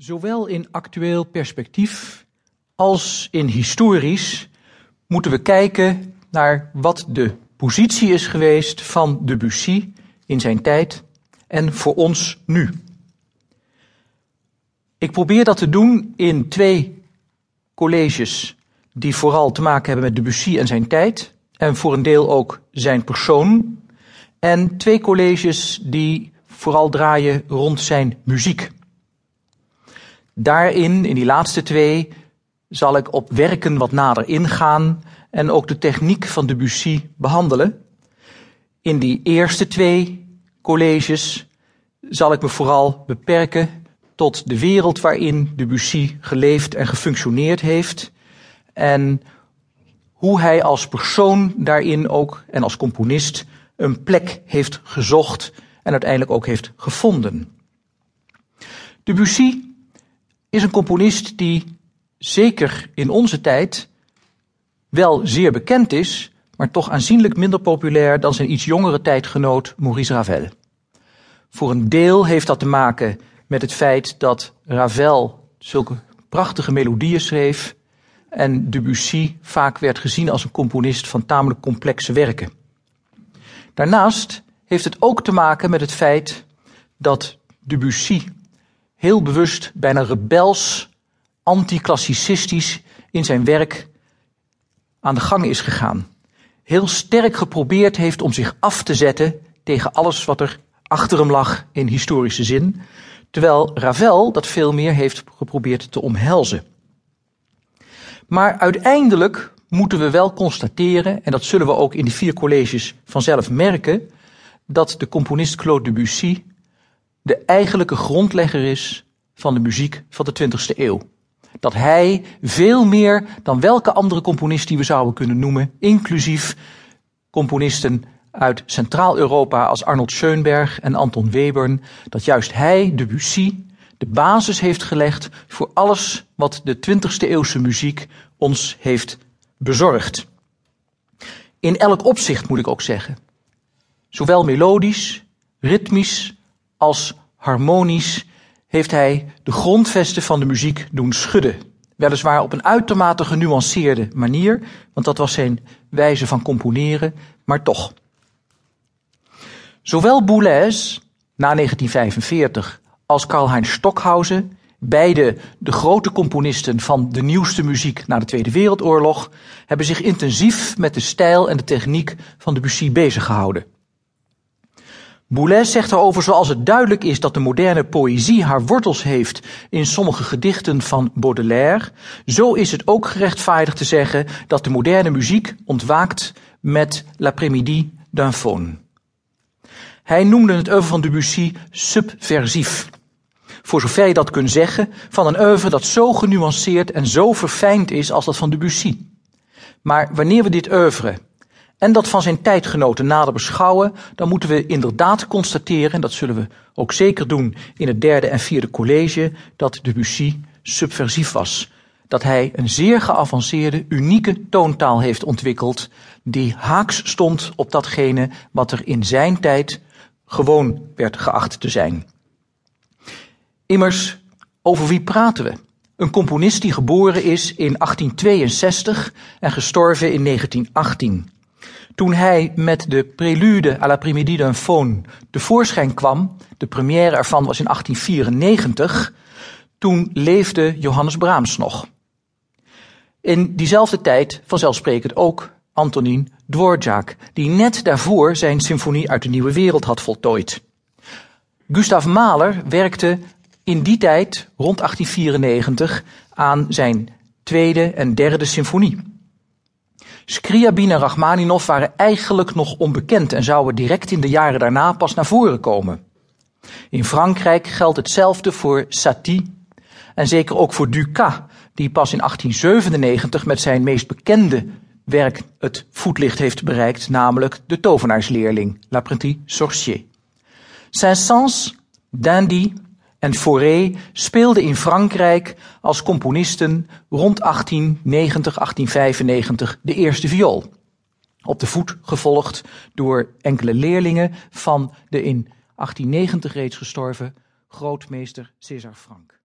Zowel in actueel perspectief als in historisch moeten we kijken naar wat de positie is geweest van Debussy in zijn tijd en voor ons nu. Ik probeer dat te doen in twee colleges die vooral te maken hebben met Debussy en zijn tijd en voor een deel ook zijn persoon. En twee colleges die vooral draaien rond zijn muziek. Daarin, in die laatste twee, zal ik op werken wat nader ingaan en ook de techniek van Debussy behandelen. In die eerste twee colleges zal ik me vooral beperken tot de wereld waarin Debussy geleefd en gefunctioneerd heeft en hoe hij als persoon daarin ook en als componist een plek heeft gezocht en uiteindelijk ook heeft gevonden. Debussy is een componist die zeker in onze tijd wel zeer bekend is, maar toch aanzienlijk minder populair dan zijn iets jongere tijdgenoot Maurice Ravel. Voor een deel heeft dat te maken met het feit dat Ravel zulke prachtige melodieën schreef en Debussy vaak werd gezien als een componist van tamelijk complexe werken. Daarnaast heeft het ook te maken met het feit dat Debussy heel bewust, bijna rebels, anticlassicistisch in zijn werk aan de gang is gegaan. Heel sterk geprobeerd heeft om zich af te zetten tegen alles wat er achter hem lag in historische zin, terwijl Ravel dat veel meer heeft geprobeerd te omhelzen. Maar uiteindelijk moeten we wel constateren, en dat zullen we ook in die vier colleges vanzelf merken, dat de componist Claude Debussy de eigenlijke grondlegger is van de muziek van de 20e eeuw. Dat hij veel meer dan welke andere componist die we zouden kunnen noemen, inclusief componisten uit Centraal-Europa als Arnold Schoenberg en Anton Webern, dat juist hij, Debussy, de basis heeft gelegd voor alles wat de 20e eeuwse muziek ons heeft bezorgd. In elk opzicht moet ik ook zeggen. Zowel melodisch, ritmisch als harmonisch heeft hij de grondvesten van de muziek doen schudden. Weliswaar op een uitermate genuanceerde manier, want dat was zijn wijze van componeren, maar toch. Zowel Boulez na 1945 als Karl-Heinz Stockhausen, beide de grote componisten van de nieuwste muziek na de Tweede Wereldoorlog, hebben zich intensief met de stijl en de techniek van Debussy bezig gehouden. Boulez zegt erover zoals het duidelijk is dat de moderne poëzie haar wortels heeft in sommige gedichten van Baudelaire, zo is het ook gerechtvaardigd te zeggen dat de moderne muziek ontwaakt met L'après-midi d'un faune. Hij noemde het oeuvre van Debussy subversief. Voor zover je dat kunt zeggen, van een oeuvre dat zo genuanceerd en zo verfijnd is als dat van Debussy. Maar wanneer we dit oeuvre en dat van zijn tijdgenoten nader beschouwen, dan moeten we inderdaad constateren, en dat zullen we ook zeker doen in het derde en vierde college, dat Debussy subversief was. Dat hij een zeer geavanceerde, unieke toontaal heeft ontwikkeld, die haaks stond op datgene wat er in zijn tijd gewoon werd geacht te zijn. Immers, over wie praten we? Een componist die geboren is in 1862 en gestorven in 1918. Toen hij met de prelude à la Primedie d'un Faune tevoorschijn kwam, de première ervan was in 1894, toen leefde Johannes Brahms nog. In diezelfde tijd, vanzelfsprekend ook Antonin Dvorak, die net daarvoor zijn symfonie uit de Nieuwe Wereld had voltooid. Gustav Mahler werkte in die tijd, rond 1894, aan zijn tweede en derde symfonie. Scriabin en Rachmaninov waren eigenlijk nog onbekend en zouden direct in de jaren daarna pas naar voren komen. In Frankrijk geldt hetzelfde voor Satie en zeker ook voor Ducas, die pas in 1897 met zijn meest bekende werk het voetlicht heeft bereikt, namelijk de tovenaarsleerling, L'apprenti sorcier. Saint-Saëns, Dandy en Fauré speelden in Frankrijk als componisten rond 1890, 1895 de eerste viool. Op de voet gevolgd door enkele leerlingen van de in 1890 reeds gestorven grootmeester César Franck.